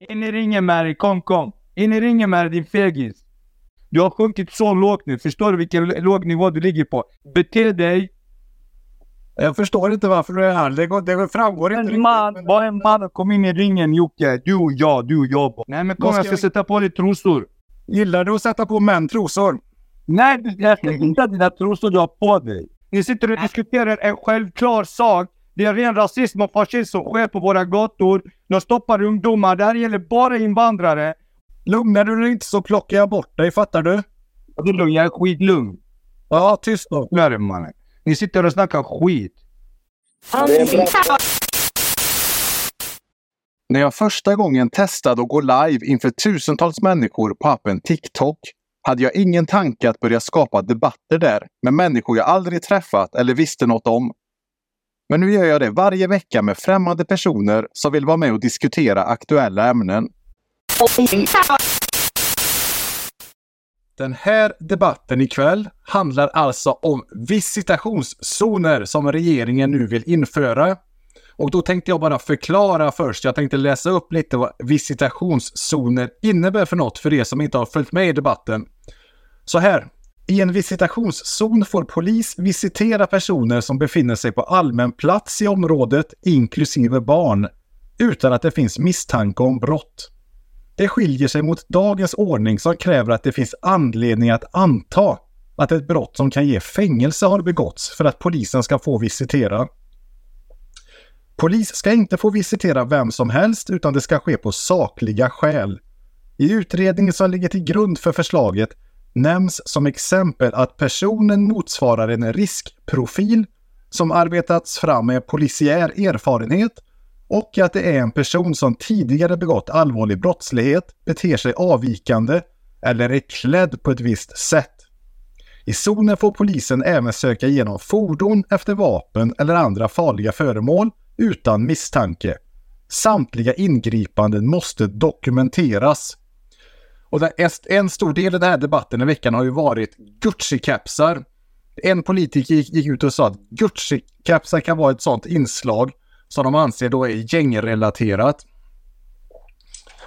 In i ringen med dig, kom kom. In i ringen med dig din fegis. Du har sjunkit så lågt nu, förstår du vilken låg nivå du ligger på? Bete dig. Jag förstår inte varför du är här. Det, går, det framgår inte En man, bara en man. Kom in i ringen Jocke. Du och jag, du och jag. Nej men kom ska jag ska jag- sätta på dig trosor. Gillar du att sätta på män trosor? Nej, du- jag ska inte dina trosor du har på dig. Ni sitter och diskuterar en självklar sak. Det är ren rasism och fascism som sker på våra gator. De stoppar ungdomar. Det här gäller bara invandrare. Lugnar du dig inte så plockar jag bort dig, fattar du? Det är lugnt, jag är skitlugn. Ja, tyst då. Lär mannen. Ni sitter och snackar skit. När jag första gången testade att gå live inför tusentals människor på appen TikTok hade jag ingen tanke att börja skapa debatter där med människor jag aldrig träffat eller visste något om. Men nu gör jag det varje vecka med främmande personer som vill vara med och diskutera aktuella ämnen. Den här debatten ikväll handlar alltså om visitationszoner som regeringen nu vill införa. Och då tänkte jag bara förklara först. Jag tänkte läsa upp lite vad visitationszoner innebär för något för er som inte har följt med i debatten. Så här. I en visitationszon får polis visitera personer som befinner sig på allmän plats i området, inklusive barn, utan att det finns misstanke om brott. Det skiljer sig mot dagens ordning som kräver att det finns anledning att anta att ett brott som kan ge fängelse har begåtts för att polisen ska få visitera. Polis ska inte få visitera vem som helst utan det ska ske på sakliga skäl. I utredningen som ligger till grund för förslaget nämns som exempel att personen motsvarar en riskprofil som arbetats fram med polisiär erfarenhet och att det är en person som tidigare begått allvarlig brottslighet, beter sig avvikande eller är klädd på ett visst sätt. I zonen får polisen även söka igenom fordon efter vapen eller andra farliga föremål utan misstanke. Samtliga ingripanden måste dokumenteras. Och en stor del i den här debatten i veckan har ju varit Gucci-kepsar. En politiker gick, gick ut och sa att Gucci-kepsar kan vara ett sådant inslag som de anser då är gängrelaterat.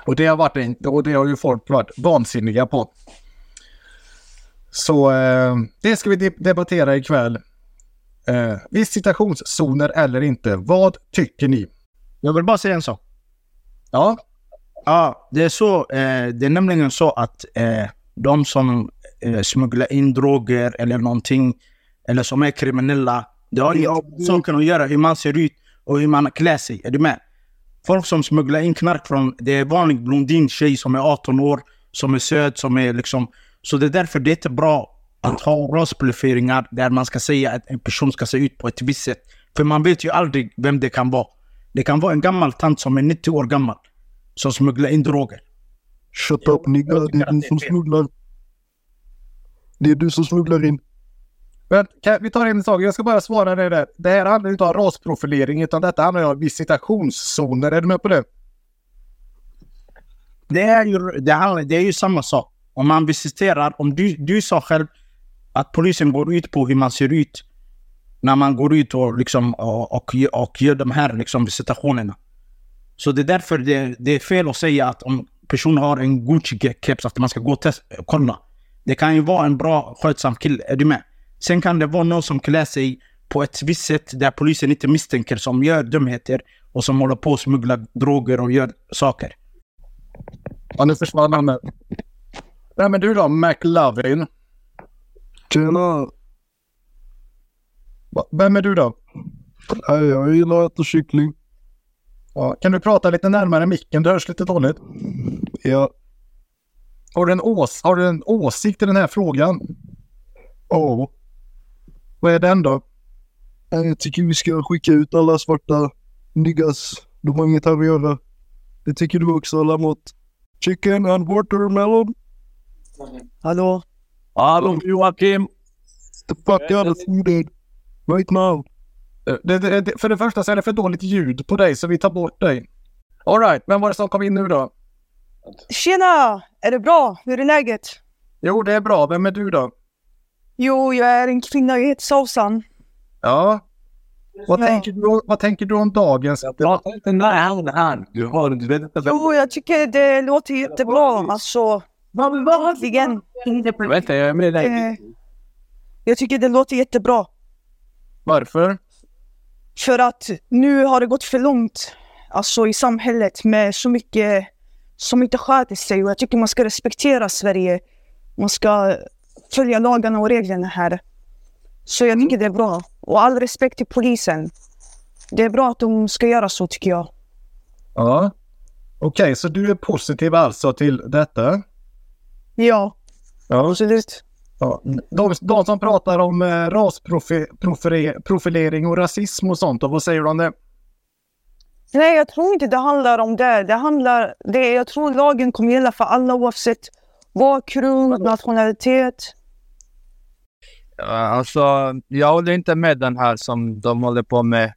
Och det har, varit en, och det har ju folk varit vansinniga på. Så eh, det ska vi de- debattera ikväll. Eh, visitationszoner eller inte. Vad tycker ni? Jag vill bara säga en sak. Ja, Ja, det är så. Eh, det är nämligen så att eh, de som eh, smugglar in droger eller någonting, eller som är kriminella, det har inget med saken att göra hur man ser ut och hur man klär sig. Är du med? Folk som smugglar in knark från, det är vanlig blondin tjej som är 18 år, som är söt, som är liksom... Så det är därför det är inte bra att ha rasprofileringar där man ska säga att en person ska se ut på ett visst sätt. För man vet ju aldrig vem det kan vara. Det kan vara en gammal tant som är 90 år gammal som smugglar in droger. Shut up nigga, det är du som smugglar. Det är du som smugglar in. men kan, vi tar en sak. Jag ska bara svara dig där. Det här handlar inte om rasprofilering utan detta handlar om visitationszoner. Är du med på det? Det är ju, det handlar, det är ju samma sak. Om man visiterar, om du, du sa själv att polisen går ut på hur man ser ut när man går ut och, liksom, och, och, och gör de här liksom, visitationerna. Så det är därför det, det är fel att säga att om personen har en Gucci-keps att man ska gå och test, kolla. Det kan ju vara en bra skötsam kille, är du med? Sen kan det vara någon som klär sig på ett visst sätt där polisen inte misstänker som gör dumheter och som håller på att smuggla droger och gör saker. Ja, nu försvann han. Nej, men du då, McLovin. Tjena! Vem är du då? Nej, jag gillar att äta kyckling. Ja, kan du prata lite närmare micken? Du hörs lite dåligt. Ja. Har du en, ås har du en åsikt i den här frågan? Ja. Vad är den då? Jag tycker vi ska skicka ut alla svarta niggas. De har inget här att göra. Det tycker du också Lamotte. Chicken and watermelon. Hallå? Hallå Joakim! The fuck out of food Right now. Eh, Det, det, det, för det första så är det för dåligt ljud på dig så vi tar bort dig. Alright, vem var det som kom in nu då? Tjena! Är det bra? Hur är läget? Jo, det är bra. Vem är du då? Jo, jag är en kvinna. Jag heter Sausan. Ja. Vad tänker du, vad tänker du om dagens... Prata inte nära han här. Du har du vet inte vem... Jo, jag tycker det låter jättebra. Alltså, verkligen. Vänta, jag är med dig. Eh, jag tycker det låter jättebra. Varför? För att nu har det gått för långt alltså, i samhället med så mycket som inte sköter sig. Och jag tycker man ska respektera Sverige. Man ska följa lagarna och reglerna här. Så jag tycker det är bra. Och all respekt till polisen. Det är bra att de ska göra så tycker jag. Ja. Okej, så du är positiv alltså till detta? Ja, Ja. absolut. Ja. De, de som pratar om eh, rasprofilering och rasism och sånt, och vad säger du om det? Nej, jag tror inte det handlar om det. det, handlar, det jag tror lagen kommer gälla för alla oavsett bakgrund, nationalitet. Alltså, jag håller inte med den här som de håller på med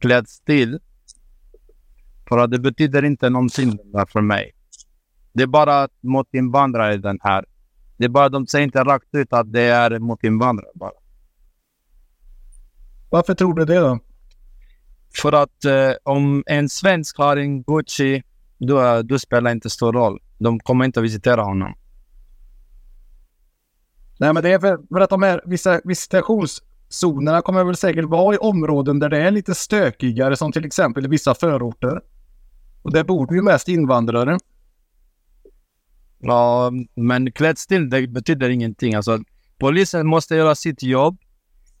klädstil. För att det betyder inte någonting där för mig. Det är bara mot invandrare den här. Det är bara de säger inte rakt ut att det är mot invandrare bara. Varför tror du det då? För att eh, om en svensk har en Gucci, då, då spelar det inte stor roll. De kommer inte att visitera honom. Nej, men det är för, för att de här vissa visitationszonerna kommer väl säkert vara i områden där det är lite stökigare, som till exempel i vissa förorter. Och där bor ju mest invandrare. Ja, men klädstil det betyder ingenting. Alltså, polisen måste göra sitt jobb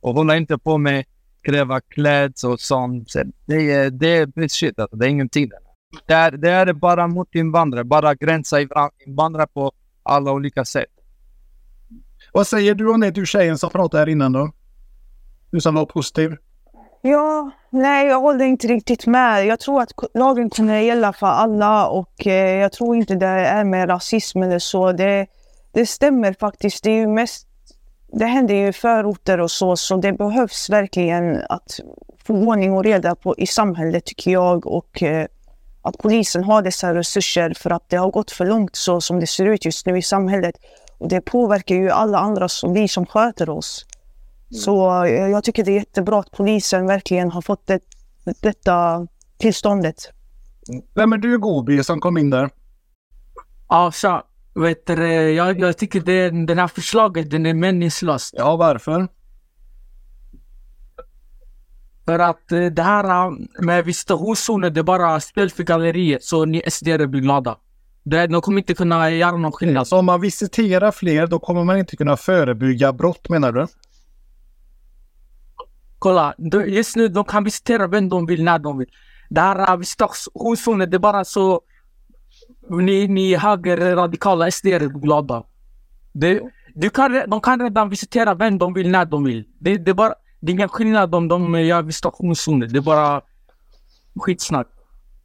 och hålla inte på med kräva kläds och sånt. Så Det är, det är bullshit. Alltså. Det är ingenting. Det är, det är bara mot invandrare. Bara gränsa invandrare på alla olika sätt. Vad säger du om det, du tjejen som pratade här innan då? Du som var positiv. Ja, nej, jag håller inte riktigt med. Jag tror att lagen kommer gälla för alla och eh, jag tror inte det är med rasism eller så. Det, det stämmer faktiskt. Det är ju mest det händer ju i förorter och så, så det behövs verkligen att få ordning och reda på, i samhället tycker jag och eh, att polisen har dessa resurser för att det har gått för långt så som det ser ut just nu i samhället. Och det påverkar ju alla andra som vi som sköter oss. Så eh, jag tycker det är jättebra att polisen verkligen har fått det, detta tillståndet. Vem är du Gobi som kom in där? Ja, så, vet du, jag, jag tycker det, den här förslaget den är meningslöst. Ja, varför? För att eh, det här eh, med visitationszoner, det är bara spel för galleriet så ni SD blir glada. Det, de kommer inte kunna göra någon skillnad. Alltså om man visiterar fler då kommer man inte kunna förebygga brott menar du? Kolla, just nu de kan visitera vem de vill när de vill. Det här visitationszoner, det är bara så ni, ni högerradikala SD är glada. Det, du kan, de kan redan visitera vem de vill när de vill. Det, det, är bara, det är ingen skillnad om de gör visitationszoner. Det är bara skitsnack.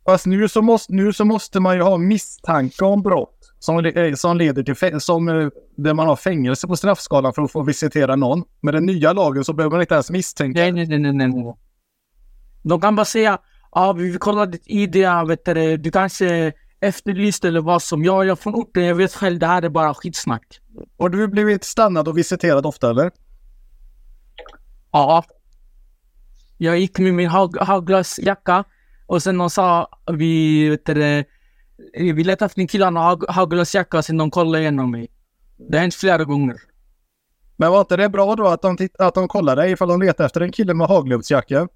Fast nu så, måste, nu så måste man ju ha misstanke om brott som, eh, som leder till som, eh, där man har fängelse på straffskalan för att få visitera någon. Med den nya lagen så behöver man inte ens misstänka. Nej, nej, nej, nej. De kan bara säga, ja, vi vill kolla ditt ID, vet du, du kanske efterlyst eller vad som. Ja, jag är från orten, jag vet själv, det här är bara skitsnack. Har du blivit stannad och visiterad ofta eller? Ja. Jag gick med min hög, högglasjacka och sen de sa, vi, vet du, vi letar efter en kille han har hög, högglasjacka, sen de kollade igenom mig. Det har hänt flera gånger. Men var inte det bra då att de, att de kollar dig ifall de letar efter en kille med hagluftsjacka?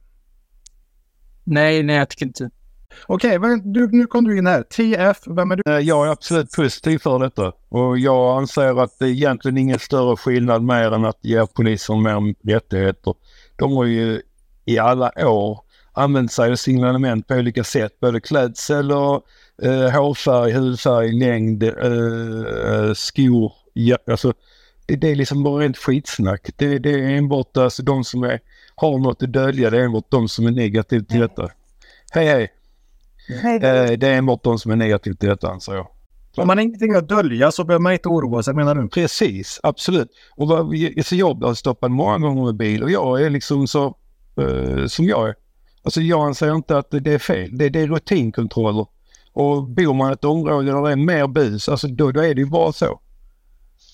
Nej, nej, jag tycker inte. Okej, men du, nu kom du in här. TF, vem är du? Eh, Jag är absolut positiv för detta och jag anser att det är egentligen ingen större skillnad mer än att ge polisen mer rättigheter. De har ju i alla år använt sig av signalement på olika sätt, både klädsel och eh, hårfärg, hudfärg, längd, eh, skor, ja, alltså det, det är liksom bara rent skitsnack. Det, det är enbart alltså de som är, har något att dölja, det är enbart de som är negativa till detta. Hej hej! Hej. Eh, det är enbart de som är negativa till detta anser jag. Om man har ingenting att dölja så behöver man inte oroa sig menar du? Precis, absolut. Och vad, så jag har stoppat många gånger med bil och jag är liksom så eh, som jag är. Alltså jag anser inte att det är fel. Det, det är rutinkontroller. Och bor man i ett område där det är mer bus, alltså då, då är det ju bara så.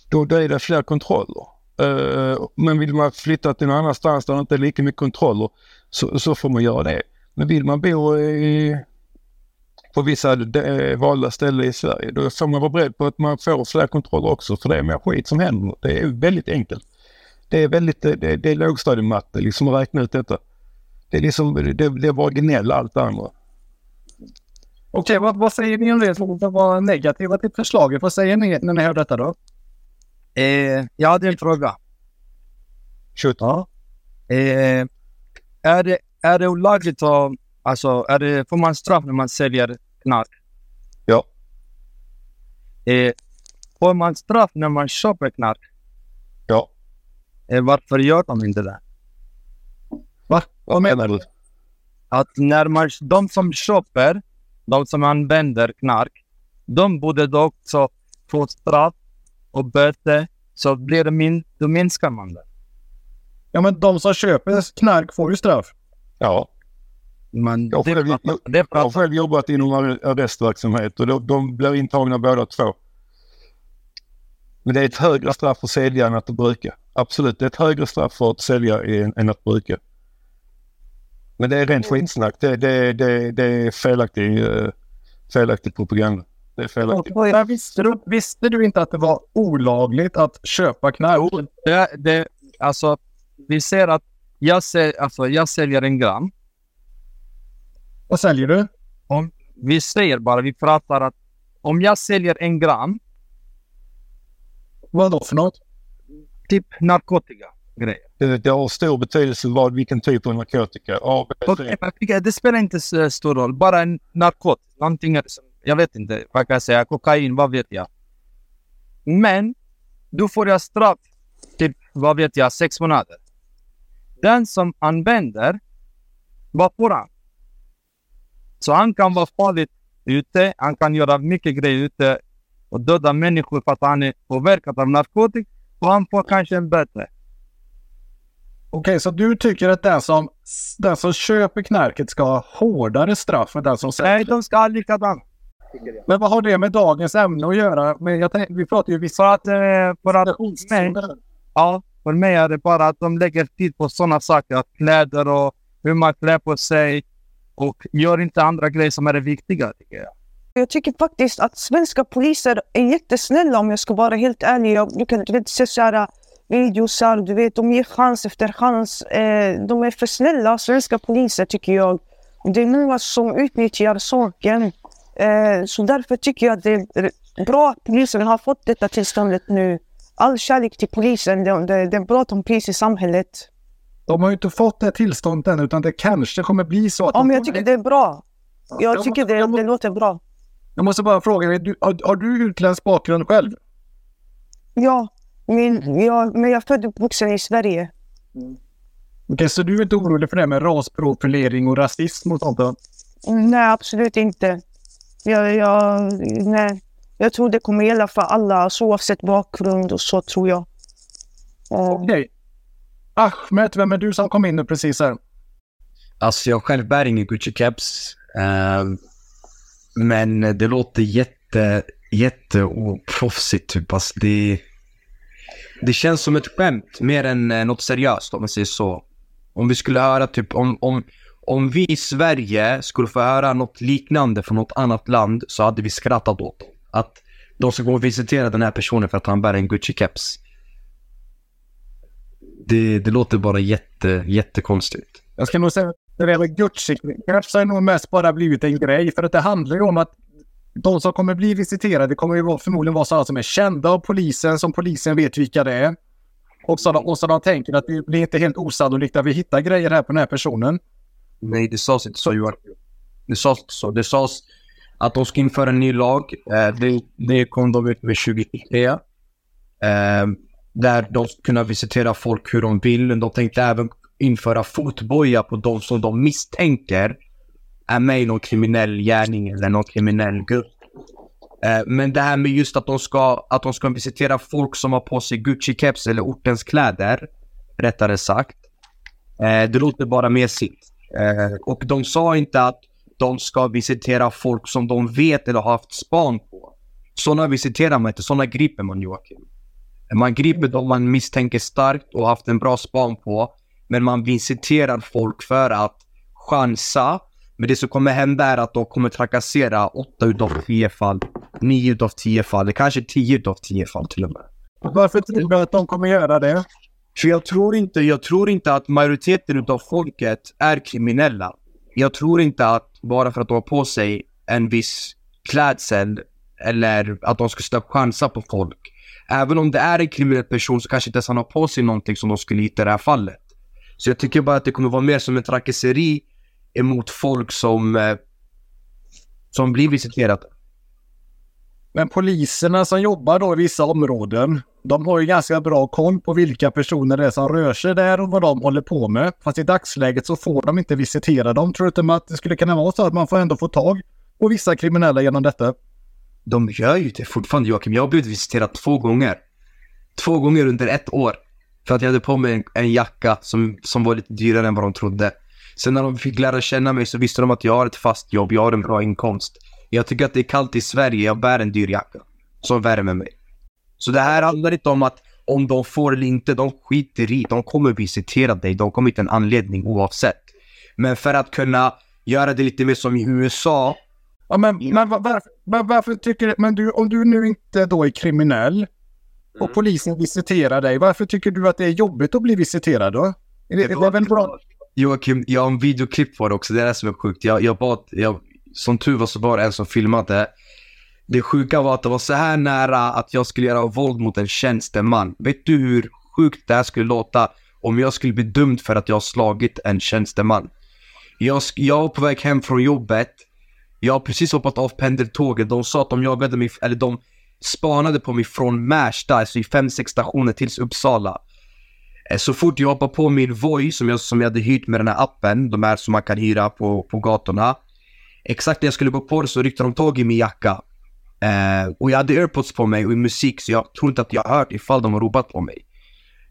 Då, då är det fler kontroller. Uh, men vill man flytta till någon annanstans där det inte är lika mycket kontroller, så, så får man göra det. Men vill man bo i, på vissa de, valda ställen i Sverige då får man vara beredd på att man får fler kontroller också för det är mer skit som händer. Det är väldigt enkelt. Det är väldigt, det, det är lågstadiematte liksom att räkna ut detta. Det är liksom, det, det bara gnäll allt andra. Okej, vad, vad säger ni om det som var negativa till förslaget? Vad säger ni när ni hör detta då? Eh, jag hade en fråga. Shoot. Ja. Eh, är, det, är det olagligt att... Alltså, är det, får man straff när man säljer knark? Ja. Eh, får man straff när man köper knark? Ja. Eh, varför gör de inte det? Va? Vad menar du? Att när man, de som köper, de som använder knark, de borde då också få straff och böter. Så blir det min, då minskar man det. Ja, men de som köper knark får ju straff. Ja. Men Jag har det, själv, pratar- jag, det jag har själv jobbat inom ar- arrestverksamhet och de, de blir intagna båda två. Men det är ett högre straff att sälja än att bruka. Absolut, det är ett högre straff för att sälja än, än att bruka. Men det är rent skitsnack. Det, det, det, det är felaktig, eh, felaktig propaganda. Det är felaktigt. Men visste, du, visste du inte att det var olagligt att köpa knark? det, det, alltså, vi ser att jag, ser, alltså, jag säljer en gram. Vad säljer du? Om, vi säger bara, vi pratar att om jag säljer en gram, Vad då för något? typ narkotika grejer. Det, det har stor betydelse vad, vilken typ av narkotika. A, men det- spelar inte så stor roll. Bara en narkotika. Någonting, som- jag vet inte vad kan jag säga. Kokain, vad vet jag. Men då får jag straff typ, vad vet jag, sex månader. Den som använder, vad får han? Så han kan vara farligt ute. Han kan göra mycket grejer ute och döda människor för att han är påverkad av narkotika. Och han får kanske en böter. Okej, så du tycker att den som, den som köper knarket ska ha hårdare straff än den som säljer? Nej, de ska ha likadant. Men vad har det med dagens ämne att göra? Men jag tänk, vi pratar ju vissa... För att, eh, för att mig, ja, för mig är det bara att de lägger tid på sådana saker. Att kläder och hur man klär på sig. Och gör inte andra grejer som är det viktiga tycker jag. Jag tycker faktiskt att svenska poliser är jättesnälla om jag ska vara helt ärlig. Jag brukar du vet, se så här videosar, du vet, de ger chans efter chans. Eh, de är för snälla, svenska poliser tycker jag. Det är många som utnyttjar saken. Eh, så därför tycker jag att det är bra att polisen har fått detta tillståndet nu. All kärlek till polisen. Det, det, det är bra att de finns i samhället. De har ju inte fått det tillståndet än, utan det kanske kommer bli så att... Ja, men jag tycker det är bra. Jag Jag tycker måste- det, jag måste- det låter bra. Jag måste bara fråga dig, du, har, har du utländsk bakgrund själv? Ja, min, jag, men jag är född och uppvuxen i Sverige. Okej, så du är inte orolig för det med rasprofilering och rasism och sånt? då? Nej, absolut inte. Jag, jag, nej. jag tror det kommer gälla för alla, så oavsett bakgrund och så tror jag. Eh, Okej. Ahmed, vem är du som kom in nu precis här? Alltså jag själv bär ingen Gucci-keps. Eh, men det låter jätte, jätte oproffsigt typ. Alltså det, det känns som ett skämt mer än eh, något seriöst om man säger så. Om vi skulle höra typ om, om, om vi i Sverige skulle få höra något liknande från något annat land så hade vi skrattat åt dem. Att de ska gå och visitera den här personen för att han bär en Gucci-keps. Det, det låter bara jätte, jättekonstigt. Jag ska nog säga att det där med Gucci-keps har nog mest bara blivit en grej. För att det handlar ju om att de som kommer bli visiterade kommer ju förmodligen vara sådana som är kända av polisen, som polisen vet vilka det är. Och så, de, och så de tänker att det blir inte helt osannolikt att vi hittar grejer här på den här personen. Nej, det sades inte så Joakim. Det sades inte så. Det sades att de ska införa en ny lag. Eh, det, det kom de ut med 2023. Ehm, där de ska kunna visitera folk hur de vill. De tänkte även införa fotboja på de som de misstänker är med i någon kriminell gärning eller någon kriminell grupp. Eh, men det här med just att de ska, att de ska visitera folk som har på sig Gucci-keps eller ortens kläder, rättare sagt. Eh, det låter bara mesigt. Eh, och de sa inte att de ska visitera folk som de vet eller har haft span på. Sådana visiterar man inte, sådana griper man Joakim. Man griper dem man misstänker starkt och haft en bra span på. Men man visiterar folk för att chansa. Men det som kommer hända är att de kommer trakassera 8 utav 10 fall, 9 utav 10 fall, kanske 10 utav 10 fall till och med. Varför tror du att de kommer göra det? För jag tror inte, jag tror inte att majoriteten utav folket är kriminella. Jag tror inte att bara för att de har på sig en viss klädsel eller att de ska stå chansa på folk. Även om det är en kriminell person så kanske inte ens han har på sig någonting som de skulle hitta i det här fallet. Så jag tycker bara att det kommer vara mer som en trakasseri emot folk som, eh, som blir visiterade. Men poliserna som jobbar då i vissa områden, de har ju ganska bra koll på vilka personer det är som rör sig där och vad de håller på med. Fast i dagsläget så får de inte visitera dem. Tror du inte att det skulle kunna vara så att man får ändå få tag på vissa kriminella genom detta? De gör ju det fortfarande Joakim. Jag har blivit visiterad två gånger. Två gånger under ett år. För att jag hade på mig en, en jacka som, som var lite dyrare än vad de trodde. Sen när de fick lära känna mig så visste de att jag har ett fast jobb, jag har en bra inkomst. Jag tycker att det är kallt i Sverige, jag bär en dyr jacka. Som värmer mig. Så det här handlar inte om att om de får eller inte, de skiter i. De kommer visitera dig, de kommer hitta en anledning oavsett. Men för att kunna göra det lite mer som i USA. Ja, men, men var, var, var, varför tycker du, men du, om du nu inte då är kriminell och polisen visiterar dig, varför tycker du att det är jobbigt att bli visiterad då? Är det, det är väl bra? Joakim, jag har en videoklipp på det också, det är det som är sjukt. Jag, jag bad, jag, som tur var så var det en som filmade. Det sjuka var att det var så här nära att jag skulle göra våld mot en tjänsteman. Vet du hur sjukt det här skulle låta om jag skulle bli dömd för att jag har slagit en tjänsteman? Jag, jag var på väg hem från jobbet. Jag har precis hoppat av pendeltåget. De sa att de jagade mig, eller de spanade på mig från Märsta, alltså i fem sex stationer tills Uppsala. Eh, så fort jag hoppar på min Voi som jag, som jag hade hyrt med den här appen, de här som man kan hyra på, på gatorna. Exakt när jag skulle gå på det så ryckte de tag i min jacka. Eh, och jag hade airpods på mig och i musik så jag tror inte att jag hört ifall de har ropat på mig.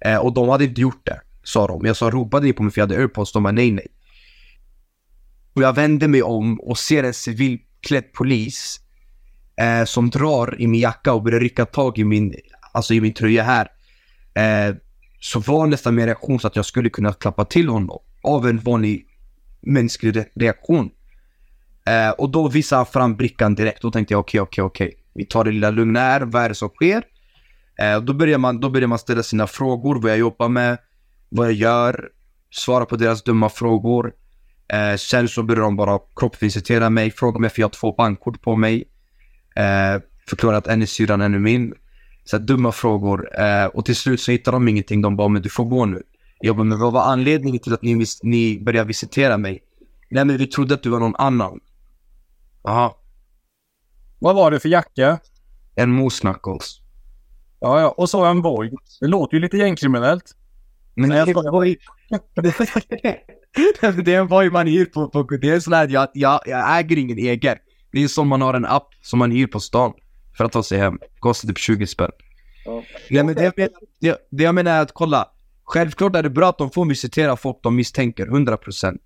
Eh, och de hade inte gjort det, sa de. Jag sa ropade ni på mig för jag hade airpods? De bara nej nej. Och jag vände mig om och ser en civilklädd polis eh, som drar i min jacka och börjar rycka tag i min, alltså i min tröja här. Eh, så var nästan min reaktion så att jag skulle kunna klappa till honom av en vanlig mänsklig re- reaktion. Eh, och då visade han fram brickan direkt. Då tänkte jag okej, okej, okej. Vi tar det lilla lugna här. Vad är det som sker? Eh, då, börjar man, då börjar man ställa sina frågor. Vad jag jobbar med. Vad jag gör. Svara på deras dumma frågor. Eh, sen så börjar de bara kroppsvisitera mig. Fråga mig för jag har två bankkort på mig. Eh, förklara att en är syrran, en är min. Så dumma frågor. Eh, och till slut så hittar de ingenting. De bara, men du får gå nu. Jag bara, men vad var anledningen till att ni, ni började visitera mig? Nej men vi trodde att du var någon annan. Jaha. Vad var det för jacka? En moose knuckles. Ja, ja. Och så en Voi. Det låter ju lite gängkriminellt. Men Nej, jag ju... det är en Voi man hyr på, på det är sån här, jag, jag, jag äger ingen egen. Det är som man har en app som man hyr på stan för att ta sig hem. Kostar typ 20 spänn. Nej, men det, det, det, det jag menar är att kolla. Självklart är det bra att de får visitera folk de misstänker, 100%.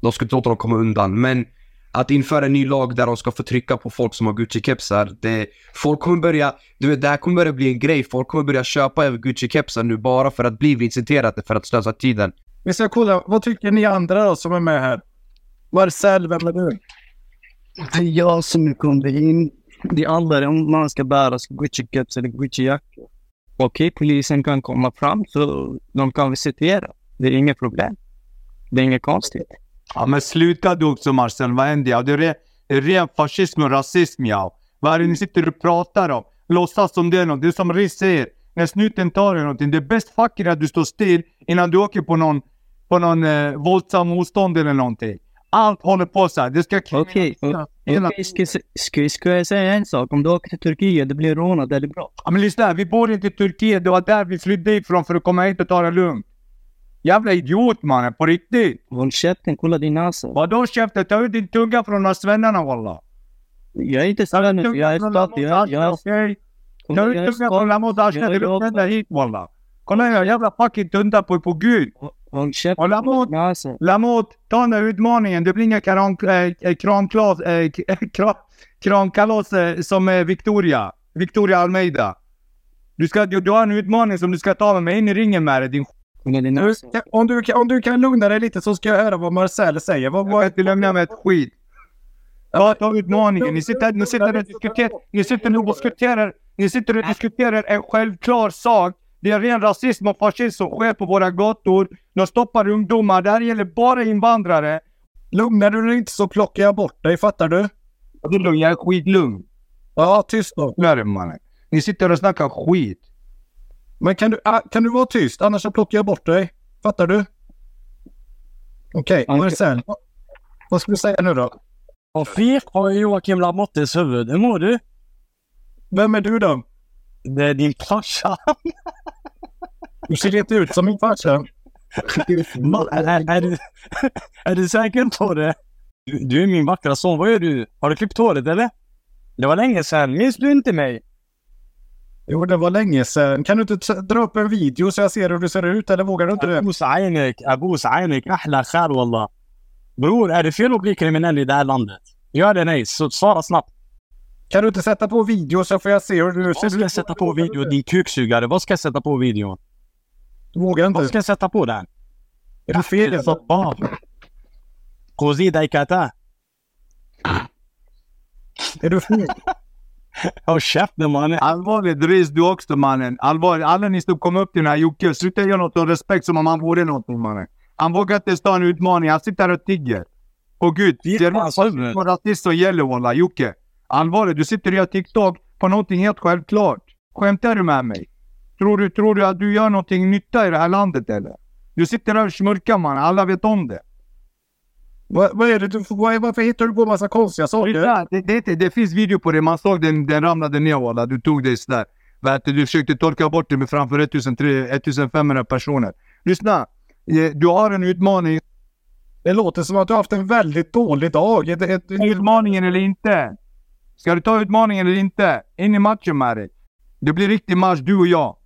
De ska inte låta dem komma undan, men att införa en ny lag där de ska få trycka på folk som har Gucci-kepsar, det... Folk kommer börja... Du vet, det här kommer börja bli en grej. Folk kommer börja köpa över Gucci-kepsar nu bara för att bli visiterade, för att slösa tiden. Vi ska kolla. Vad tycker ni andra då som är med här? Marcel, vem är du? Det är jag som kom in. Det handlar om man ska bära Gucci-keps eller Gucci jackor. Okej, polisen kan komma fram så de kan visitera. Det är inget problem. Det är inget konstigt. Ja men sluta du också Marcel, vad händer? Ja, det är ren, ren fascism och rasism ja. Vad är det ni sitter och pratar om? Låtsas som det är något. Det är som Riz säger. När snuten tar dig någonting. Det är bäst fucking att du står still innan du åker på någon, på någon eh, våldsam motstånd eller någonting. Allt håller på så här. Det ska Okej, kriminaliseras. okej, ska, ska, ska jag säga en sak? Om du åker till Turkiet, det blir rånad, är det bra? Ja men lyssna, vi bor inte i Turkiet. Det var där vi flydde ifrån för att komma hit och ta det lugnt. Jävla idiot mannen, på riktigt. Håll käften, kolla din näsa. Vadå käften? Ta ut din tunga från de här svennarna walla. Jag är inte svenne, jag är stolt. Jag, jag, jag? Ta ut tungan från och också- ställa hit walla. Kolla här, jävla fucking tunta på, på gud. Och Lamotte. Lamotte, ta den där utmaningen. Det blir inga kram, äh, kramklas, äh, kram, kramkalas äh, som äh, Victoria. Victoria Almeida. Du, ska, du, du har en utmaning som du ska ta med mig in i ringen med dig din Nu, om, du, kan- om du kan lugna dig lite så ska jag höra vad Marcel säger. Vad, Jag vad, kan inte lämna med ett skit. Ja, ta utmaningen. Ni sitter, ni sitter och diskuterar, ni sitter och diskuterar, ni sitter och diskuterar en självklar sak. Det är ren rasism och fascism som sker på våra gator. De stoppar ungdomar. Det här gäller bara invandrare. lugnar du dig inte så plockar jag bort dig, fattar du? Det är lugnt, jag är skitlugn. Ja, tyst då. Lär mannen. Ni sitter och snackar skit. Men kan du, ah, kan du vara tyst? Annars så plockar jag bort dig. Fattar du? Okej, Marcel. vad- ska du säga nu då? Vad fet har Joakim Lamottes huvud. Hur mår du? Vem är du då? Det är din farsa. Du ser inte ut som min farsa. är, är, du, är du säker på det? Du, du är min vackra son. Vad gör du? Har du klippt håret eller? Det var länge sedan. Minns du inte mig? Jo, det var länge sedan. Kan du inte dra upp en video så jag ser hur du ser ut? Eller vågar du inte det? Abus ainek, abus ainek, ahla khar wallah. Bror, är det fel att bli kriminell i det här landet? Ja eller nej? Så svara snabbt. Kan du inte sätta på video så får jag se hur du ser ut? Vad ska jag sätta på video? Din kuksugare. Vad ska jag sätta på videon? Du vågar Vad inte. ska jag sätta på den? Är du fel? Vad? Qozida ikata. Är du fel? Håll käften mannen. Allvarligt Riz, du också mannen. Allvarligt. Alla ni som kom upp till den här Jocke, sluta göra något av respekt som om han vore någonting mannen. Han vågar inte ens ta en utmaning. Han sitter här och tigger. Och gud, det är fan, sa du? rasism rasism som gäller walla. Jocke. Allvarligt, du sitter och gör TikTok på någonting helt självklart. Skämtar du med mig? Tror du, tror du att du gör någonting nytta i det här landet eller? Du sitter här och smörkar man. Alla vet om det. Vad, vad är det du är- Varför hittar du på massa konstiga saker? Det, det, det, det finns video på det. Man såg den, den ramlade ner walla. Du tog det sådär. Du, försökte torka bort det med framför 1300 1500 personer. Lyssna. Eh, Du har en utmaning. Det låter som att du har haft en väldigt dålig dag. Ett, ett, Utmaningen eller inte? Ska du ta utmaningen eller inte? In i matchen med dig. Det blir riktig match, du och jag.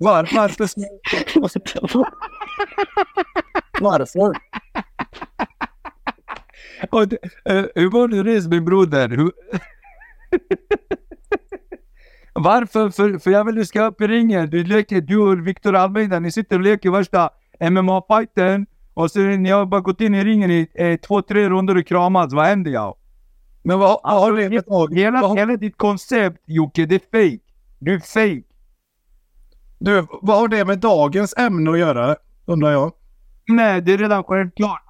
Var, varför? Varför? Och eh, hur var det Riz min broder? Hur... Varför? För, för jag vill du ska upp i ringen. Du leker, du och Victor Almeida, ni sitter och leker värsta MMA-fighten. Och så ni har bara gått in i ringen i eh, två, tre runder och kramats. Vad händer jag? Men vad, har med dag? Hela, hela ditt koncept Jocke, det är fake. Du är fake du, vad har det med dagens ämne att göra? Undrar jag. Nej, det är redan självklart.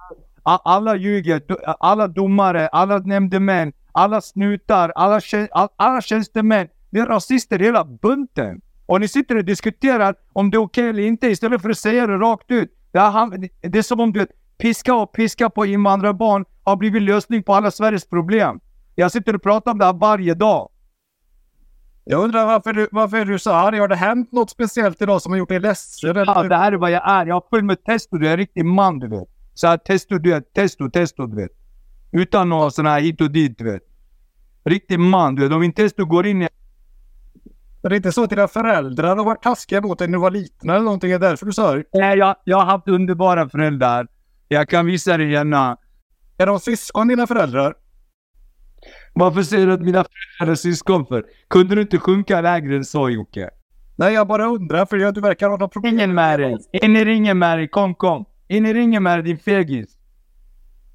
Alla ljuger. Alla domare, alla nämndemän, alla snutar, alla, tjän- alla tjänstemän. Det är rasister hela bunten. Och ni sitter och diskuterar om det är okej eller inte istället för att säga det rakt ut. Det, är, det är som om du vet, piska och piska på invandrarbarn har blivit lösning på alla Sveriges problem. Jag sitter och pratar om det här varje dag. Jag undrar varför du, varför är du så arg? Har det hänt något speciellt idag som har gjort dig ledsen? Ja, det här är vad jag är. Jag har full med testo. Du är en riktig man du vet. Så här testo, du vet. Testo, testo du vet. Utan några sådana här hit och dit du vet. Riktig man du vet. Om min testo går in i... Men det är inte så att dina föräldrar har varit taskiga mot dig när du var liten eller någonting? Är det därför du sa arg? Nej, jag, jag har haft underbara föräldrar. Jag kan visa dig gärna. Är de syskon dina föräldrar? Varför säger du att mina föräldrar är syskon för? Kunde du inte sjunka lägre än så Jocke? Nej, jag bara undrar för jag, du verkar ha något problem. Ingen med dig. In i ringen med dig. Kom, kom. In i ringen med dig din fegis.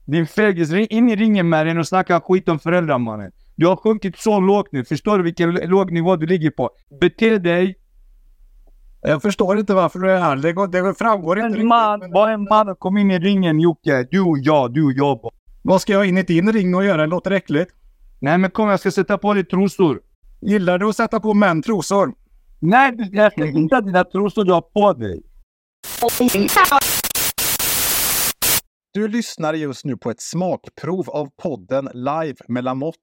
Din fegis. In i ringen med dig och snacka skit om föräldrar mannen. Du har sjunkit så lågt nu. Förstår du vilken låg nivå du ligger på? Bete dig. Jag förstår inte varför du är här. Det, går, det framgår inte En riktigt. man, var en man och kom in i ringen Jocke. Du och jag, du och jag. Vad ska jag in i din ring och göra? Det låter äckligt. Nej men kom jag ska sätta på dig trosor. Gillar du att sätta på män trosor? Nej, du- jag ska inte dina trosor du har på dig. Du lyssnar just nu på ett smakprov av podden Live med Lamotte.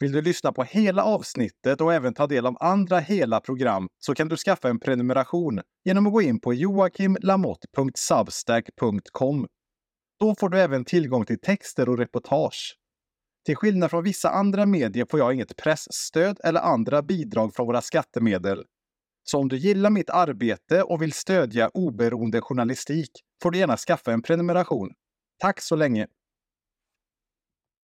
Vill du lyssna på hela avsnittet och även ta del av andra hela program så kan du skaffa en prenumeration genom att gå in på joakimlamotte.substack.com. Då får du även tillgång till texter och reportage. Till skillnad från vissa andra medier får jag inget pressstöd eller andra bidrag från våra skattemedel. Så om du gillar mitt arbete och vill stödja oberoende journalistik får du gärna skaffa en prenumeration. Tack så länge!